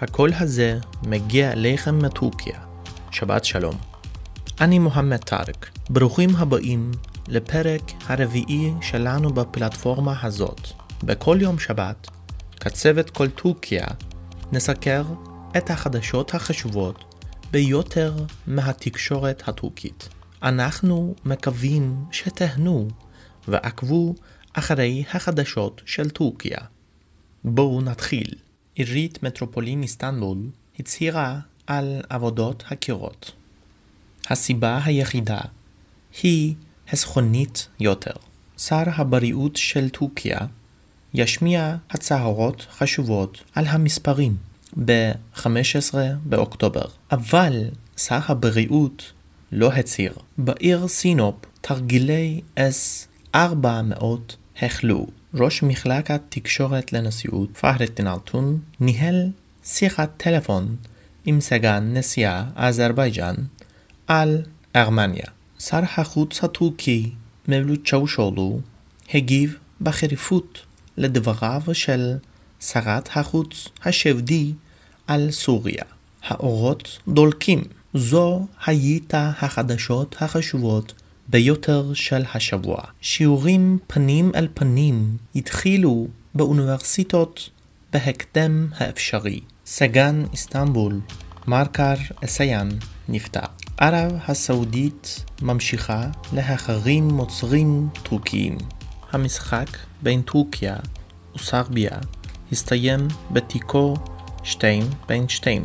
הקול הזה מגיע אליכם מטורקיה. שבת שלום. אני מוחמד טארק. ברוכים הבאים לפרק הרביעי שלנו בפלטפורמה הזאת. בכל יום שבת, כצוות כל טורקיה, נסקר את החדשות החשובות ביותר מהתקשורת הטורקית. אנחנו מקווים שתהנו ועקבו אחרי החדשות של טורקיה. בואו נתחיל. עירית מטרופולין איסטנבול הצהירה על עבודות הקירות. הסיבה היחידה היא הסכונית יותר. שר הבריאות של טורקיה ישמיע הצהרות חשובות על המספרים ב-15 באוקטובר, אבל שר הבריאות לא הצהיר. בעיר סינופ תרגילי S-400 החלו. ראש מחלקת תקשורת לנשיאות, פחרדין אלטון, ניהל שיחת טלפון עם סגן נשיאה אזרבייג'אן על ארמניה. שר החוץ הטורקי מבלוט צ'אושולו הגיב בחריפות לדבריו של שרת החוץ השבדי על סוריה. האורות דולקים. זו הייתה החדשות החשובות ביותר של השבוע. שיעורים פנים אל פנים התחילו באוניברסיטות בהקדם האפשרי. סגן איסטנבול, מרקר אסיין, נפטר. ערב הסעודית ממשיכה להחרים מוצרים טורקיים. המשחק בין טורקיה וסרביה הסתיים בתיקו 2 בין 2.